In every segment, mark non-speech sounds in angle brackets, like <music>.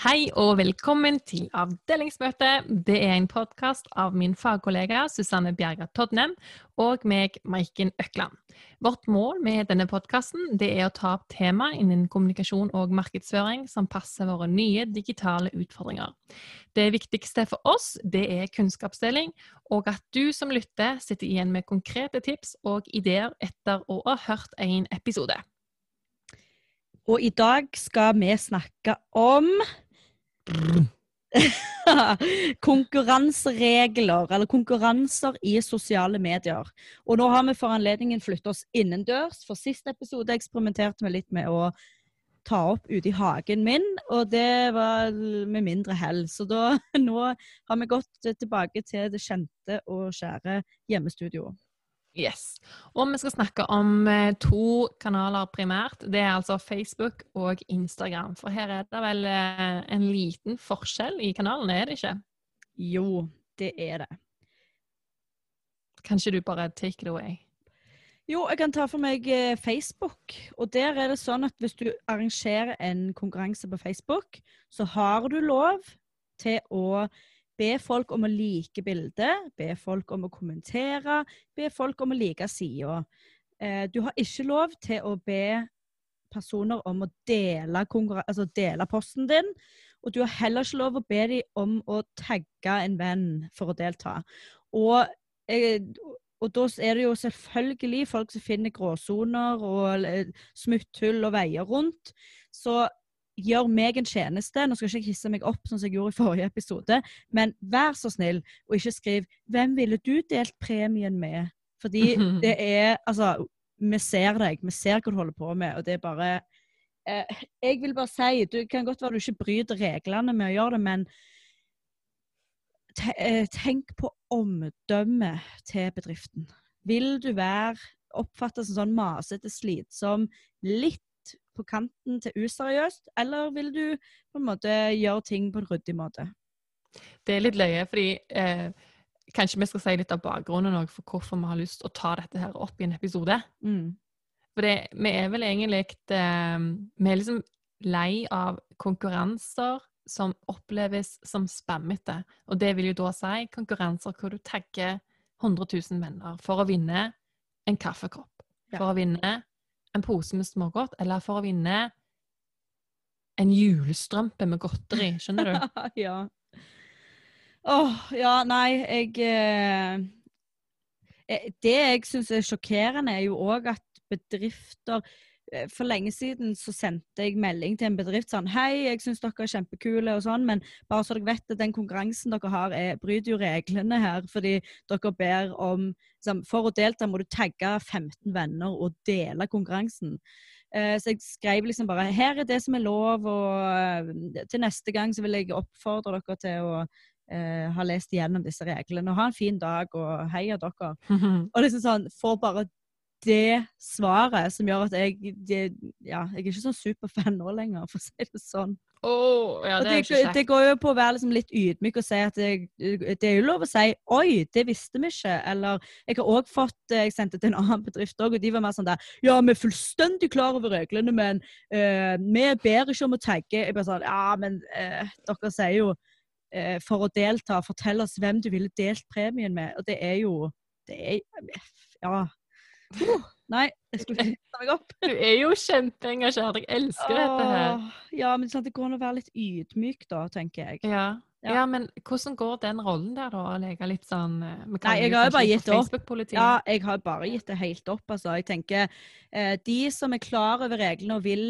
Hei og velkommen til Avdelingsmøte. Det er en podkast av min fagkollega Susanne Bjerga Todnem og meg, Maiken Økland. Vårt mål med denne podkasten er å ta opp tema innen kommunikasjon og markedsføring som passer våre nye digitale utfordringer. Det viktigste for oss det er kunnskapsdeling, og at du som lytter sitter igjen med konkrete tips og ideer etter å ha hørt en episode. Og i dag skal vi snakke om <laughs> konkurranseregler, eller konkurranser i sosiale medier. Og nå har vi for anledningen flyttet oss innendørs. For sist episode eksperimenterte vi litt med å ta opp ute i hagen min, og det var med mindre hell. Så da, <laughs> nå har vi gått tilbake til det kjente og kjære hjemmestudioet. Yes. Og vi skal snakke om eh, to kanaler primært. Det er altså Facebook og Instagram. For her er det vel eh, en liten forskjell i kanalene, er det ikke? Jo, det er det. Kanskje du bare take it away? Jo, jeg kan ta for meg eh, Facebook. Og der er det sånn at hvis du arrangerer en konkurranse på Facebook, så har du lov til å Be folk om å like bildet, be folk om å kommentere, be folk om å like sida. Eh, du har ikke lov til å be personer om å dele, altså dele posten din. Og du har heller ikke lov å be dem om å tagge en venn for å delta. Og, eh, og da er det jo selvfølgelig folk som finner gråsoner og smutthull og veier rundt. Så gjør meg en tjeneste. Nå skal jeg ikke hisse meg opp, sånn som jeg gjorde i forrige episode, men vær så snill og ikke skriv 'Hvem ville du delt premien med?' Fordi <laughs> det er Altså, vi ser deg, vi ser hva du holder på med, og det er bare eh, Jeg vil bare si Du kan godt være du ikke bryter reglene med å gjøre det, men eh, tenk på omdømmet til bedriften. Vil du være oppfattes som sånn masete, slitsom, litt på kanten til useriøst, eller vil du på en måte gjøre ting på en ryddig måte? Det er litt løye, fordi eh, kanskje vi skal si litt av bakgrunnen for hvorfor vi har lyst til å ta dette her opp i en episode. Mm. For det, vi er vel egentlig eh, Vi er liksom lei av konkurranser som oppleves som spammete. Og det vil jo da si konkurranser hvor du tagger 100 000 venner for å vinne en kaffekopp. For å vinne en pose med smågodt, eller for å vinne en julestrømpe med godteri. Skjønner du? <laughs> ja. Åh, oh, ja, nei, jeg eh, eh Det jeg syns er sjokkerende, er jo òg at bedrifter for lenge siden så sendte jeg melding til en bedrift sånn Hei, jeg syns dere er kjempekule og sånn, men bare så dere vet at den konkurransen dere har, er, bryter jo reglene her. Fordi dere ber om liksom, For å delta må du tagge 15 venner og dele konkurransen. Eh, så jeg skrev liksom bare Her er det som er lov, og uh, til neste gang så vil jeg oppfordre dere til å uh, ha lest igjennom disse reglene. Og ha en fin dag, og heia dere. <laughs> og liksom sånn, Får bare det svaret som gjør at jeg det, ja, jeg er ikke sånn superfan nå lenger, for å si det sånn. Oh, ja, det, det, det, går jo på å være liksom litt ydmyk og si at det, det er jo lov å si 'oi, det visste vi ikke'. Eller jeg har òg fått Jeg sendte til en annen bedrift òg, og de var mer sånn der 'Ja, vi er fullstendig klar over reglene, men uh, vi ber ikke om å tagge'. Jeg bare sånn 'Ja, men uh, dere sier jo uh, for å delta, fortell oss hvem du ville delt premien med'. Og det er jo det er, Ja. Nei, jeg skulle hente meg opp. <laughs> Du er jo kjempeengasjert. Jeg elsker Åh, dette her. Ja, men sant, det går an å være litt ydmyk, da, tenker jeg. Ja. Ja. ja. men hvordan går den rollen der, da? Å legge litt sånn eh, Nei, jeg har jo bare gitt opp. Ja, jeg har bare gitt det helt opp, altså. Jeg tenker eh, de som er klar over reglene og vil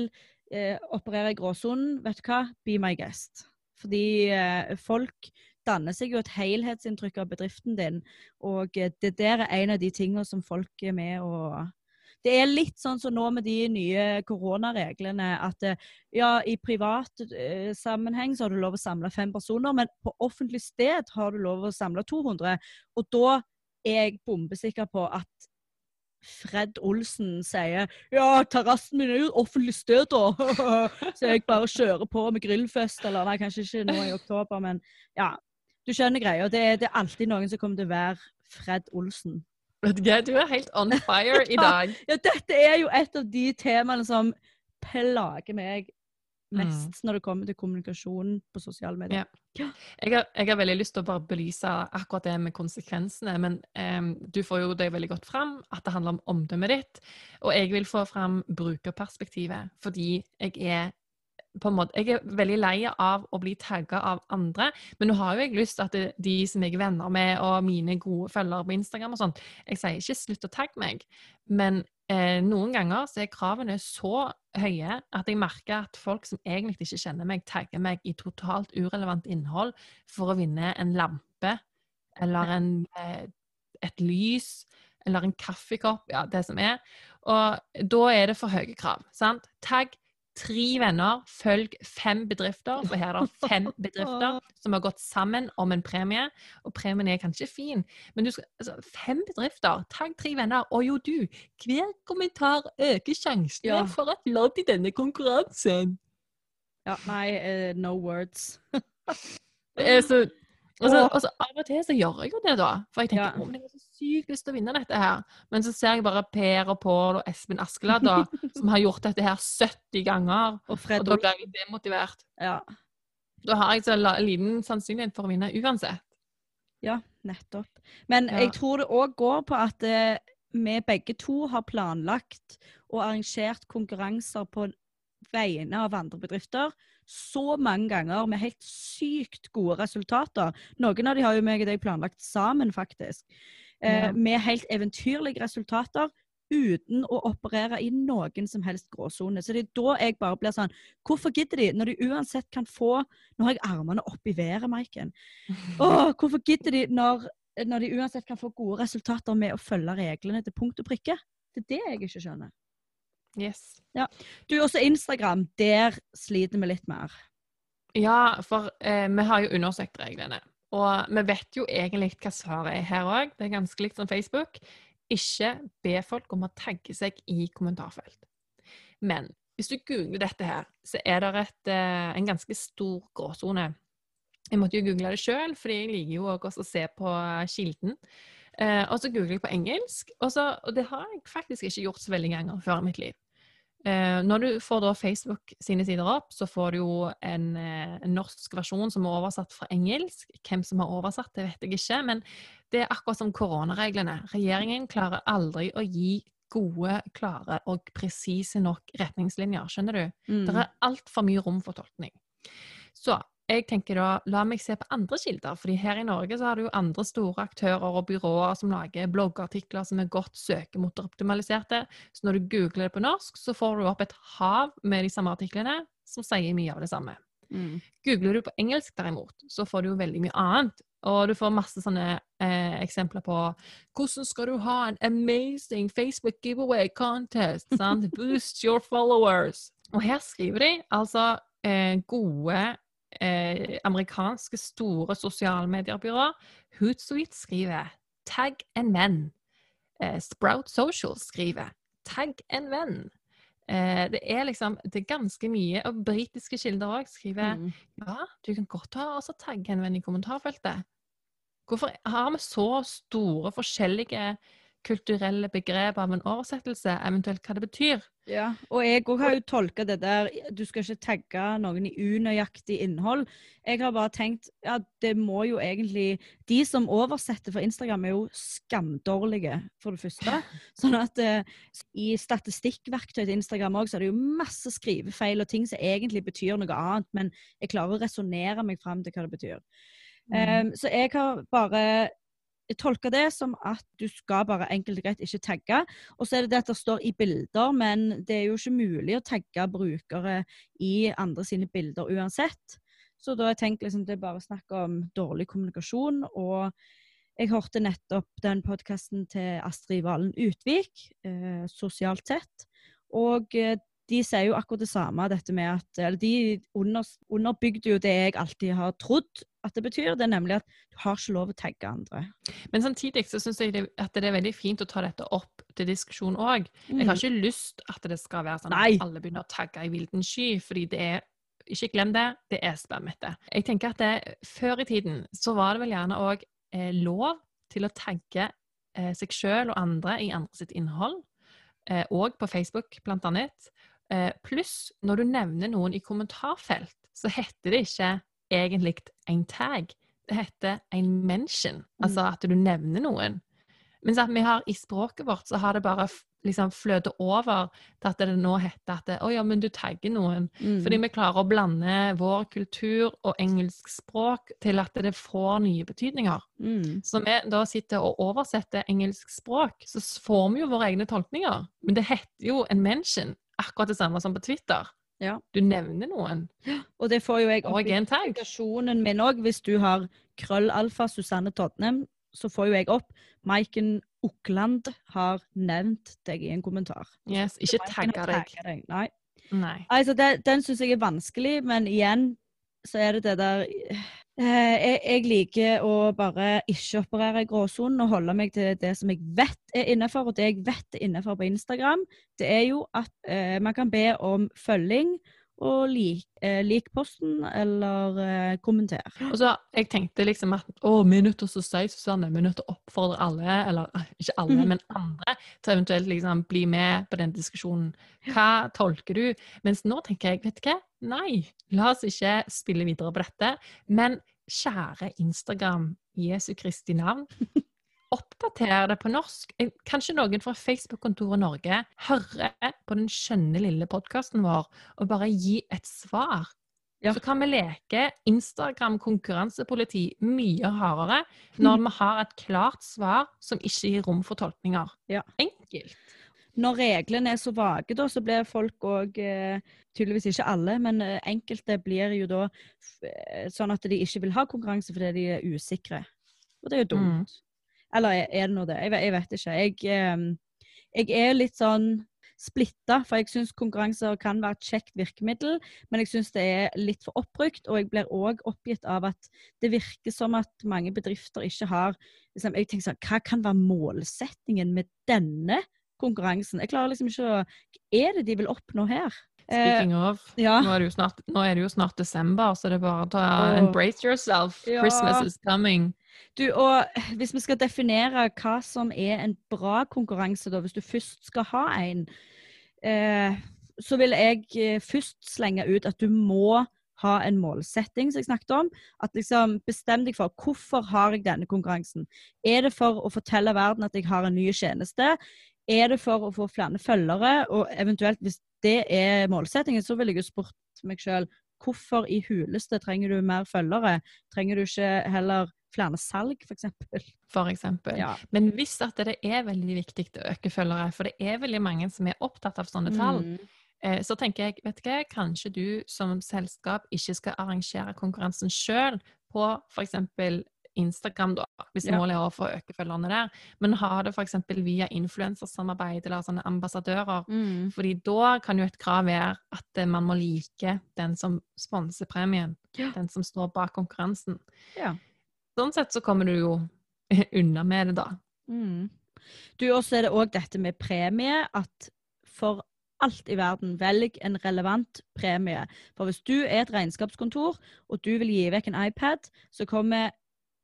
eh, operere i gråsonen, vet du hva? Be my guest. Fordi eh, folk danner seg jo et helhetsinntrykk av bedriften din. Og eh, det der er en av de tingene som folk er med å det er litt sånn som nå med de nye koronareglene, at eh, ja, i privat eh, sammenheng så har du lov å samle fem personer, men på offentlig sted har du lov å samle 200. Og da er jeg bombesikker på at Fred Olsen sier ja, terrassen min er jo offentlig sted, da. <laughs> så jeg bare kjører på med grillfest, eller nei, kanskje ikke nå i oktober, men ja. Du skjønner greia. Det, det, er alltid noen som kommer til å være Fred Olsen. Vet du hva, du er helt on fire i <laughs> dag. ja, dette er jo et av de temaene som plager meg mest mm. når det kommer til kommunikasjon på sosiale medier. Ja. Jeg, har, jeg, har, veldig lyst til å bare belyse akkurat det med konsekvensene, men um, du får jo det veldig godt fram, at det handler om omdømmet ditt. Og jeg vil få fram brukerperspektivet, fordi jeg er på en måte, Jeg er veldig lei av å bli tagga av andre, men nå har jo jeg lyst til at det, de som jeg er venner med, og mine gode følgere på Instagram og sånn Jeg sier ikke slutt å tagge meg, men eh, noen ganger så er kravene så høye at jeg merker at folk som egentlig ikke kjenner meg, tagger meg i totalt urelevant innhold for å vinne en lampe eller en, eh, et lys eller en kaffekopp, ja, det som er. Og da er det for høye krav. sant? Tagg tre venner, følg fem bedrifter. For her er det fem <laughs> bedrifter som har gått sammen om en premie. Og premien er kanskje fin, men du skal, altså, fem bedrifter, tagg tre venner. Og jo, du, hver kommentar øker sjansene ja. for et lodd i denne konkurransen. Ja, nei, uh, no words. det <laughs> er så og så, og så, Av og til så gjør jeg jo det, da. For jeg tenker ja. oh, jeg har så sykt lyst til å vinne dette her. Men så ser jeg bare Per og Pål og Espen Askeladd <laughs> som har gjort dette her 70 ganger. Og, og da blir jeg demotivert. Ja. Da har jeg så liten sannsynlighet for å vinne uansett. Ja, nettopp. Men ja. jeg tror det òg går på at eh, vi begge to har planlagt og arrangert konkurranser på vegne av andre bedrifter så mange ganger med helt sykt gode resultater. Noen av de har jo meg og deg planlagt sammen, faktisk. Eh, ja. Med helt eventyrlige resultater uten å operere i noen som helst gråsone. Så det er da jeg bare blir sånn Hvorfor gidder de, når de uansett kan få Nå har jeg armene opp i været, Maiken. <laughs> Åh, hvorfor gidder de når, når de uansett kan få gode resultater med å følge reglene til punkt og prikke? Det er det jeg ikke skjønner. Yes. Ja. Du, også Instagram. Der sliter vi litt mer. Ja, for eh, vi har jo undersøkt reglene. Og vi vet jo egentlig hva svaret er her òg. Det er ganske likt som Facebook. Ikke be folk om å tagge seg i kommentarfelt. Men hvis du googler dette her, så er det et, eh, en ganske stor gråsone. Jeg måtte jo google det sjøl, fordi jeg liker jo også å se på kilden. Eh, og så googler jeg på engelsk, og, så, og, det har jeg faktisk ikke gjort så veldig ganger før i mitt liv. Eh, når du får da Facebook sine sider opp, så får du jo en, eh, en, norsk versjon som er oversatt fra engelsk. Hvem som har oversatt, det vet jeg ikke, men det er akkurat som koronareglene. Regjeringen klarer aldri å gi gode, klare og presise nok retningslinjer, skjønner du? Mm. Det er altfor mye rom for tolkning. Så jeg tenker da, la meg se på andre kilder. fordi her i Norge så har du jo andre store aktører og byråer som lager bloggartikler som er godt søkemotoroptimaliserte. Så når du googler det på norsk, så får du opp et hav med de samme artiklene som sier mye av det samme. Mm. Googler du på engelsk derimot, så får du jo veldig mye annet. Og du får masse sånne eh, eksempler på hvordan skal du ha en amazing Facebook giveaway contest? Sant? <laughs> Boost your followers. Og her skriver de altså eh, gode eh, amerikanske store sosialmediebyråer. Hootsuite skriver 'tagg en venn'. Eh, Sprout Social skriver 'tagg en venn'. Eh, det er liksom det er ganske mye. Og britiske kilder òg skriver mm. ja, du kan godt ha også tagge en venn i kommentarfeltet. Hvorfor har vi så store forskjellige kulturelle begrep av en oversettelse, eventuelt hva det betyr. Ja, og jeg òg har jo tolka det der Du skal ikke tagge noen i unøyaktig innhold. Jeg har bare tenkt ja, det må jo egentlig De som oversetter for Instagram, er jo skamdårlige, for det første. <laughs> Sånn at eh, i statistikkverktøy til Instagram òg, så er det jo masse skrivefeil og ting som egentlig betyr noe annet, men jeg klarer å resonnere meg fram til hva det betyr. Mm. Um, så jeg har bare jeg tolker det som at du skal bare enkelt og greit ikke tagge. Og så er det det at det står i bilder, men det er jo ikke mulig å tagge brukere i andre sine bilder uansett. Så da har jeg tenkt liksom, det er bare snakk om dårlig kommunikasjon. Og jeg hørte nettopp den podkasten til Astrid Valen Utvik, eh, sosialt sett. Og eh, de sier jo akkurat det samme. dette med at, eller De under, underbygde jo det jeg alltid har trodd at det betyr. Det er nemlig at du har ikke lov å tagge andre. Men samtidig så syns jeg det, at det er veldig fint å ta dette opp til diskusjon òg. Jeg har mm. ikke lyst at det skal være sånn at alle begynner å tagge i vilden sky, fordi det er ikke glem det, det er spammete. Jeg tenker at det, Før i tiden så var det vel gjerne òg eh, lov til å tagge eh, seg sjøl og andre i andre sitt innhold. Eh, og på Facebook, blant annet. Eh, Pluss, når du nevner noen i kommentarfelt, så heter det ikke egentlig en tag. Det heter en mention, altså at du nevner noen. Mens at vi har i språket vårt, så har det bare liksom fløtet over til at det nå heter at det, oh ja, men du tagger noen. Mm. Fordi vi klarer å blande vår kultur og engelsk språk til at det får nye betydninger. Mm. Så vi da sitter og oversetter engelsk språk, så får vi jo våre egne tolkninger. Men det heter jo en mention, akkurat det samme som på Twitter. Ja. Du nevner noen, Og det får jo jeg opp i kommunikasjonen min òg. Hvis du har krøllalfa Susanne Todnem, så får jo jeg opp Maiken Okland har nevnt deg i en kommentar. Yes, ikke tagge deg. deg. Nei. Nei. Altså, det, den syns jeg er vanskelig, men igjen så er det det der jeg, jeg liker å bare ikke operere i gråsonen og holde meg til det som jeg vet er innafor. Og det jeg vet er innafor på Instagram, det er jo at eh, man kan be om følging og lik, eh, lik posten eller eh, kommenter. Og så, jeg tenkte liksom at å, vi er nødt til å si Susanne, vi er nødt til å oppfordre alle, eller eh, ikke alle, Mhm. men andre, til eventuelt liksom bli med på den diskusjonen. Hva tolker du? Mens nå tenker jeg, vet du hva? Nei, la oss ikke spille videre på dette. Men kjære Instagram, Jesu Kristi navn, oppdater det på norsk. Eh, Kanskje noen fra Facebook-kontoret Norge hører på den skjønne lille podkasten vår og bare gi et svar. Ja. Så kan vi leke Instagram konkurransepoliti mye hardere når <laughs> vi har et klart svar som ikke gir rom for tolkninger. Ja. Enkelt. Når reglene er så vage, da, så blir folk òg eh, Tydeligvis ikke alle, men eh, enkelte blir jo da sånn at de ikke vil ha konkurranse fordi de er usikre. Og det er jo Mm. Eller er, det nå det? Jeg, ve- jeg vet ikke. Jeg, eh, jeg er litt sånn splitta, for jeg syns konkurranser kan være et kjekt virkemiddel, men jeg syns det er litt for oppbrukt, og jeg blir òg oppgitt av at det virker som at mange bedrifter ikke har liksom, Jeg tenker sånn, Hva kan være målsettingen med denne konkurransen? Jeg klarer liksom ikke å Hva er det de vil oppnå her? Eh, Speaking of, ja. nå er, snart, nå er det jo snart desember, så det er bare å ta Åh. embrace yourself. Ja. Christmas is coming. Du, og hvis vi skal definere hva som er en bra konkurranse, da, hvis du først skal ha en, eh, så vil jeg eh, først slenge ut at du må ha en målsetting, som jeg snakket om. At liksom Bestem deg for hvorfor har jeg denne konkurransen. Er det for å fortelle verden at jeg har en ny tjeneste? Er det for å få flere følgere? Og eventuelt, hvis det er målsettingen, så ville jeg jo spurt meg sjøl hvorfor i huleste trenger du mer følgere? Trenger du ikke heller flere salg, f.eks.? For eksempel. Ja. Men hvis at det er veldig viktig å øke følgere, for det er veldig mange som er opptatt av sånne tall, Mm. eh, så tenker jeg, vet du hva, kanskje du som selskap ikke skal arrangere konkurransen sjøl på f.eks. Instagram, da, hvis Ja. målet er å få øke følgerne der, men ha det f.eks. via influensersamarbeid eller sånne ambassadører. Mm. Fordi da kan jo et krav være at eh, man må like den som sponser premien, Ja. den som står bak konkurransen. Ja. Sånn sett så kommer du jo <laughs> unna med det, da. Mm. Du, også er det òg dette med premie, at for alt i verden, velg en relevant premie. For hvis du er et regnskapskontor, og du vil gi vekk en iPad, så kommer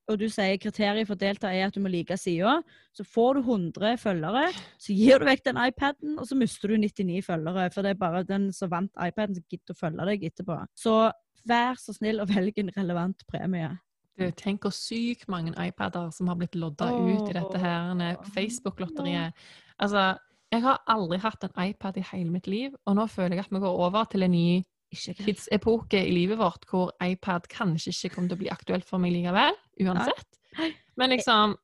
og du sier kriteriet for å delta er at du må like sida, så får du 100 følgere, så gir du vekk den iPaden, og så mister du 99 følgere. For det er bare den som vant iPaden, som gidder å følge deg etterpå. Så vær så snill og velg en relevant premie. Du, tenk hvor sykt mange iPader som har blitt lodda ut i dette her Facebook-lotteriet. Altså, jeg har aldri hatt en iPad i hele mitt liv, og nå føler jeg at vi går over til en ny. Tidsepoke i livet vårt hvor iPad kanskje ikke kommer til å bli aktuelt for meg likevel, uansett. Men liksom,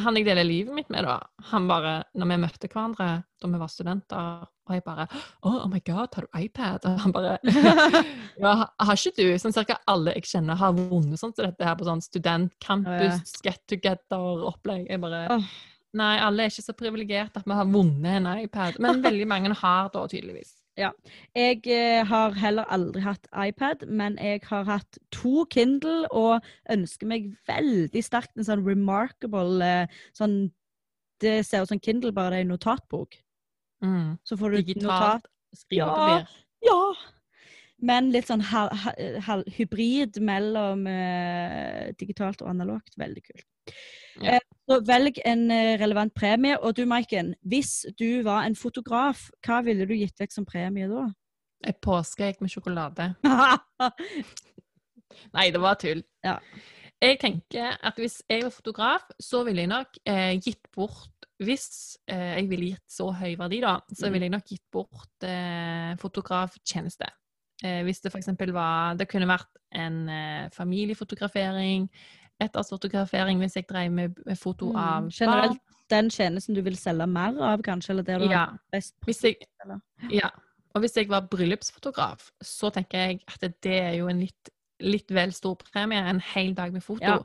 han jeg deler livet mitt med, da, han bare Når vi møtte hverandre da vi var studenter, og jeg bare oh, oh my god, har du iPad? Og han bare <laughs> Ja, har ikke du? Sånn cirka alle jeg kjenner, har vunnet sånn som dette her på sånn studentcampus, get together-opplegg. Jeg bare Nei, alle er ikke så privilegerte at vi har vunnet en iPad, men veldig mange har da, tydeligvis. Jeg eh, har heller aldri hatt iPad, men jeg har hatt to Kindle og ønsker meg veldig sterkt en sånn remarkable eh, sånn Det ser ut som Kindle, bare det er en notatbok. Mm. Så får du Digitalt skrivepapir. Ja! Men litt sånn ha, hal, hybrid mellom eh, digitalt og analogt. Veldig kult. Ja. Eh, så velg en eh, relevant premie. Og du, Maiken, hvis du var en fotograf, hva ville du gitt vekk som premie da? Et påskeegg med sjokolade. <laughs> Nei, det var tull. Ja. Jeg tenker at hvis jeg var fotograf, så ville jeg nok eh, gitt bort Hvis eh, jeg ville gitt så høy verdi, da, så Mm. ville jeg nok gitt bort eh, fotograftjeneste. Eh, hvis det f.eks. var Det kunne vært en eh, familiefotografering, ettårsfotografering hvis jeg drev med, foto Mm. av Generelt den tjenesten du vil selge mer av, kanskje? Eller det du Ja. har best Hvis jeg, ja. Og hvis jeg var bryllupsfotograf, så tenker jeg at det er jo en litt, litt vel stor premie. En hel dag med foto Ja.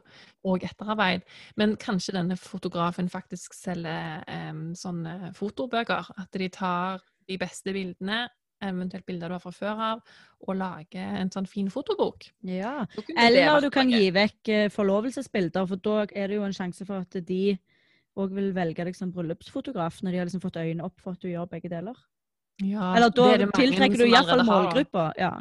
og etterarbeid. Men kanskje denne fotografen faktisk selger um, sånne fotobøker. At de tar de beste bildene, eventuelt bilder du har fra før av, og lage en sånn fin fotobok. Ja. Eller du kan gi vekk eh, forlovelsesbilder, for da er det jo en sjanse for at de òg vil velge deg som bryllupsfotograf, når de har liksom fått øynene opp for at du gjør begge deler. Ja, Eller da det det tiltrekker du iallfall målgruppa. Ja.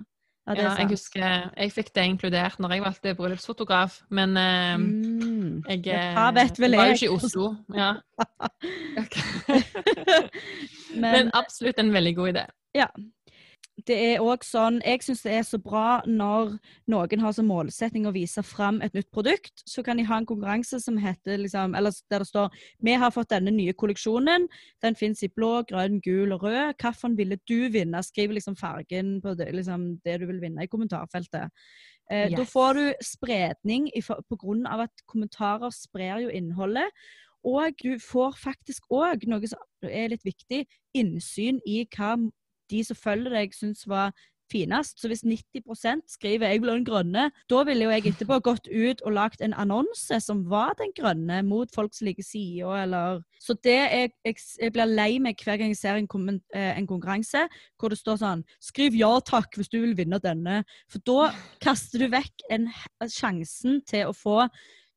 Ja, Ja, jeg husker jeg fikk det inkludert når jeg valgte bryllupsfotograf, men eh, Mm. jeg Ja, vet vel jeg var jo ikke i Oslo. Ja. <laughs> <laughs> Men, Men absolutt en veldig god idé. Det er òg sånn Jeg syns det er så bra når noen har som målsetting å vise fram et nytt produkt. Så kan de ha en konkurranse som heter liksom Eller der det står Vi har fått denne nye kolleksjonen. Den fins i blå, grønn, gul og rød. Hvilken ville du vinne? Skriv liksom fargen på det, liksom det du vil vinne i kommentarfeltet. Eh, Da får du spredning i på grunn av at kommentarer sprer jo innholdet. Og du får faktisk òg, noe som er litt viktig, innsyn i hva de som følger deg, syns var finest. Så hvis 90% skriver 'jeg ha den grønne', da ville jo jeg etterpå gått ut og lagt en annonse som var den grønne, mot folk som liker sida, eller Så det er jeg, jeg blir lei meg hver gang jeg ser en, eh, en konkurranse hvor det står sånn 'Skriv ja takk hvis du vil vinne denne'. For da kaster du vekk en, sjansen til å få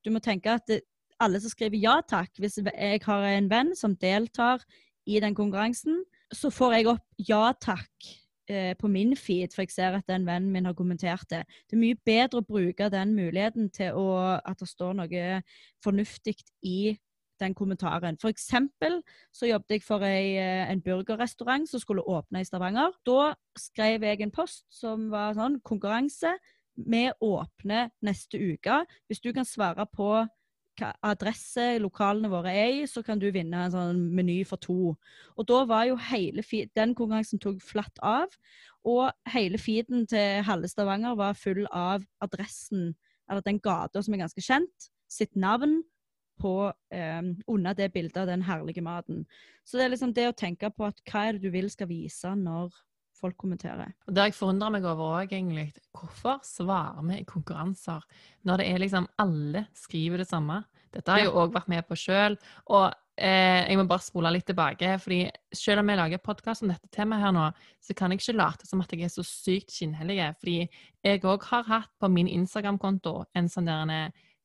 Du må tenke at det, alle som skriver ja takk Hvis jeg har en venn som deltar i den konkurransen, så får jeg opp ja takk eh, på min feed, for jeg ser at den vennen min har kommentert det. Det er mye bedre å bruke den muligheten til å, at det står noe fornuftig i den kommentaren. For eksempel så jobbet jeg for ei, eh, en burgerrestaurant som skulle åpne i Stavanger. Da skrev jeg en post som var sånn konkurranse. Vi åpner neste uke. Hvis du kan svare på adresse lokalene våre er i, så kan du vinne en sånn meny for to. Og da var jo hele feed, Den konkurransen tok flatt av, og hele feeden til halve Stavanger var full av adressen, eller den gata som er ganske kjent, sitt navn på, eh, under det bildet av den herlige maten. Så det er liksom det å tenke på at hva er det du vil skal vise når folk kommenterer. Og Det jeg forundra meg over òg, egentlig. Hvorfor svarer vi i konkurranser når det er liksom alle skriver det samme? Dette har jeg jo òg vært med på sjøl. Og eh, jeg må bare spole litt tilbake. fordi selv om jeg lager podkast om dette temaet her nå, så kan jeg ikke late som at jeg er så sykt skinnhellig. Fordi jeg òg har hatt på min Instagram-konto en sånn der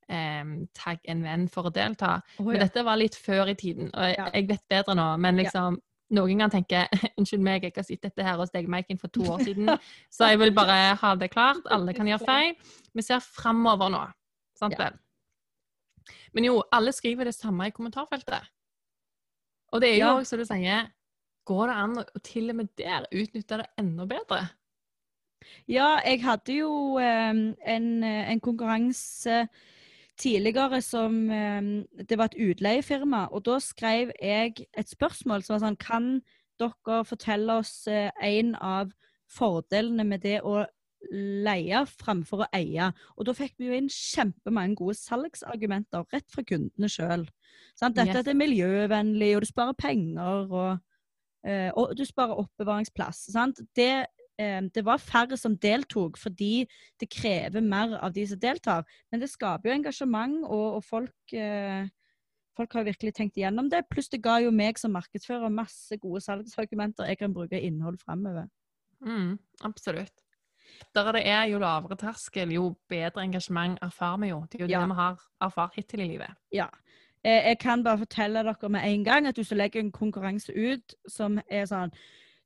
eh, tagg en venn for å delta. Men dette var litt før i tiden, og jeg, Ja. jeg vet bedre nå. Men liksom, noen ganger tenker <laughs> unnskyld meg, jeg har sett dette her hos deg, Maiken, for to år <laughs> siden. Så jeg vil bare ha det klart. Alle kan gjøre feil. Vi ser framover nå. Sant Ja. Men jo, alle skriver det samme i kommentarfeltet. Og det er jo Ja. som du sier, går det an å til og med der utnytte det enda bedre? Ja, jeg hadde jo um, en, eh, en konkurranse tidligere som eh, Det var et utleiefirma, og da skrev jeg et spørsmål som var sånn Kan dere fortelle oss eh, en av fordelene med det å leie framfor å eie? Og da fikk vi jo inn kjempemange gode salgsargumenter rett fra kundene sjøl. Dette Yes. er miljøvennlig, og du sparer penger, og, eh, og du sparer oppbevaringsplass. Sant? Det det var færre som deltok fordi det krever mer av de som deltar. Men det skaper jo engasjement, og, og folk, eh, folk har virkelig tenkt igjennom det. Pluss det ga jo meg som markedsfører masse gode salgsargumenter jeg kan bruke innhold fremover. Mm, absolutt. Der det er jo lavere terskel, jo bedre engasjement erfarer vi jo. Det er jo Ja. det vi har erfart hittil i livet. Ja. Eh, Jeg kan bare fortelle dere med en gang at du legger legge en konkurranse ut som er sånn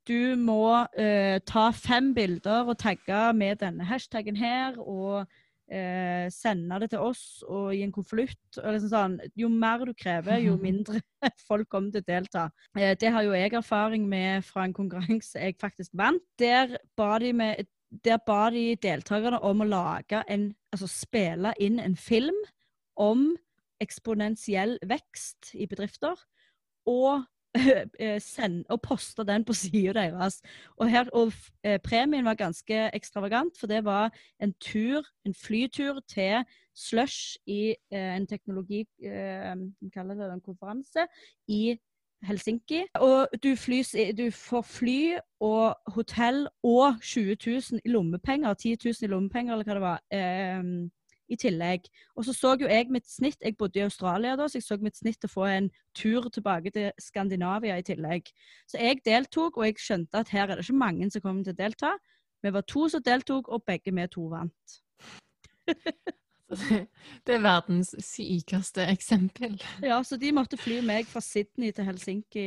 Du må eh, ta fem bilder og tagge med denne hashtaggen her, og eh, sende det til oss og i en konvolutt. Liksom sånn, jo mer du krever, jo <laughs> mindre <laughs> folk kommer til å delta. Eh, det har jo jeg erfaring med fra en konkurranse jeg faktisk vant. Der ba de, med, der ba de deltakerne om å lage en, altså spille inn en film om eksponentiell vekst i bedrifter. Og <laughs> send, og poste den på sida deres. Og, her, og eh, premien var ganske ekstravagant, for det var en tur, en flytur til Slush i eh, en teknologi... Eh, kaller det en konferanse i Helsinki. Og du, flys, du, får fly og hotell og 20 000 i lommepenger, 10 000 i lommepenger, eller hva det var. Eh, i tillegg. Og så så jo jeg mitt snitt Jeg bodde i Australia da, så jeg så mitt snitt til å få en tur tilbake til Skandinavia i tillegg. Så jeg deltok, og jeg skjønte at her er det ikke mange som kommer til å delta. Vi var to som deltok, og begge vi to vant. <laughs> det er verdens sykeste eksempel. Ja, så de måtte fly meg fra Sydney til Helsinki.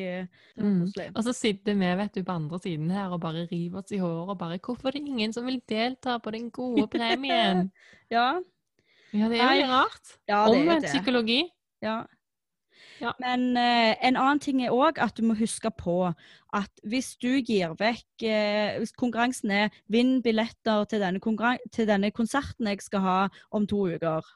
Mm. Og så sitter vi vet du, på andre siden her og bare river oss i håret og bare 'Hvorfor er det ingen som vil delta på den gode premien?' <laughs> ja, ja, det er jo rart. Ja, Omvendt psykologi. Ja. ja. Men uh, en annen ting er òg at du må huske på at hvis du gir vekk uh, Hvis konkurransen er 'vinn billetter til denne, til denne, konserten jeg skal ha om to uker'.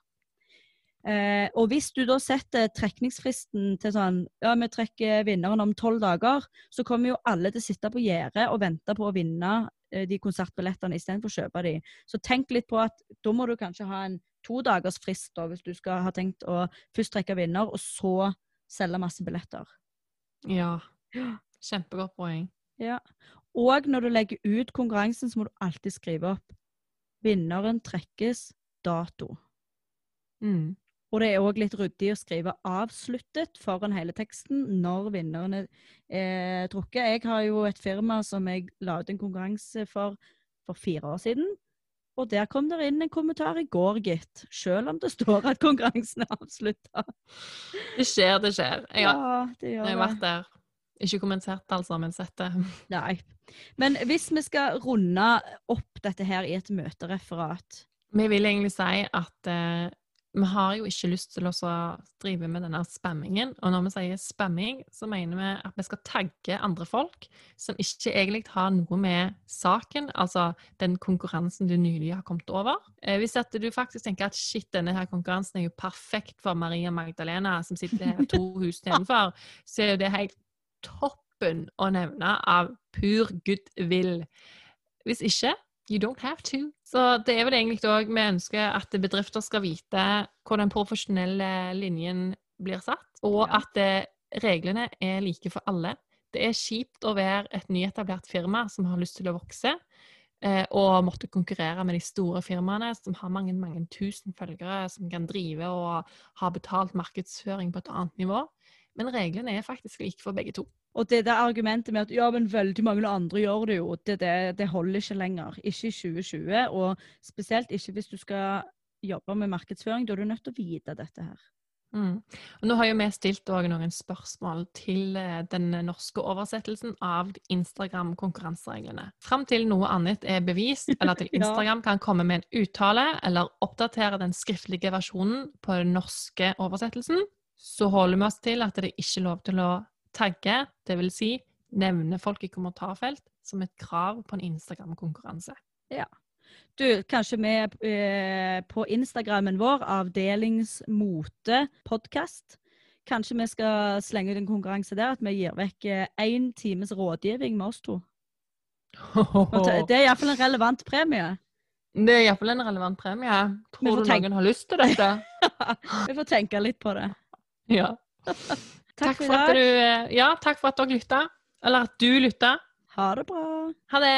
Uh, og hvis du da setter trekningsfristen til sånn Ja, vi trekker vinneren om tolv dager, så kommer jo alle til å sitte på gjerdet og vente på å vinne de konsertbillettene istedenfor å kjøpe de. Så tenk litt på at da må du kanskje ha en to dagers frist da, hvis du skal ha tenkt å først trekke vinner, og så selge masse billetter. Ja. Kjempegodt poeng. Ja. Og når du legger ut konkurransen, så må du alltid skrive opp vinneren trekkes dato. Mm. Og det er òg litt ryddig å skrive 'avsluttet' foran hele teksten når vinneren er trukket. Jeg har jo et firma som jeg la ut en konkurranse for for fire år siden. Og der kom det inn en kommentar i går, gitt. Selv om det står at konkurransen er avslutta. Det skjer, det skjer. Jeg har, ja, det gjør jeg har vært der. Ikke kommentert, altså, men sett det. Nei. Men hvis vi skal runde opp dette her i et møtereferat Vi vil egentlig si at eh, vi har jo ikke lyst til å drive med denne spammingen. Og når vi sier spamming, så mener vi at vi skal tagge andre folk som ikke egentlig har noe med saken, altså den konkurransen du nylig har kommet over. Eh, hvis at du faktisk tenker at shit, denne her konkurransen er jo perfekt for Maria Magdalena, som sitter her to hus nedenfor, så er jo det helt toppen å nevne av pur goodwill. Hvis ikke, You don't have to. Så det er vel egentlig òg vi ønsker at bedrifter skal vite hvor den profesjonelle linjen blir satt, og ja. at det, reglene er like for alle. Det er kjipt å være et nyetablert firma som har lyst til å vokse, eh, og måtte konkurrere med de store firmaene som har mange, mange tusen følgere, som kan drive og ha betalt markedsføring på et annet nivå. Men reglene er faktisk like for begge to. Og det der argumentet med at ja, men veldig mange andre gjør det jo, det, det, det holder ikke lenger. Ikke i 2020, og spesielt ikke hvis du skal jobbe med markedsføring. Da er du nødt til å vite dette her. Mm. Og nå har jo vi stilt noen spørsmål til eh, den norske oversettelsen av Instagram-konkurransereglene. Fram til noe annet er bevist, <laughs> eller til Instagram kan komme med en uttale eller oppdatere den skriftlige versjonen på den norske oversettelsen, så holder vi oss til at det er ikke lov til å tagge, dvs. Si, nevne folk i kommentarfelt, som et krav på en Instagram-konkurranse. Ja. Du, kanskje vi eh, på Instagrammen vår, avdelingsmote-podkast, kanskje vi skal slenge ut en konkurranse der, at vi gir vekk én eh, times rådgivning med oss to. <laughs> Det er iallfall en relevant premie. Det er iallfall en relevant premie. Tror du noen har lyst til dette? <laughs> vi får tenke litt på det. Ja. <laughs> Takk, for, at du, ja, takk for at dere lytta. Eller at du lytta. Ha det bra. Ha det.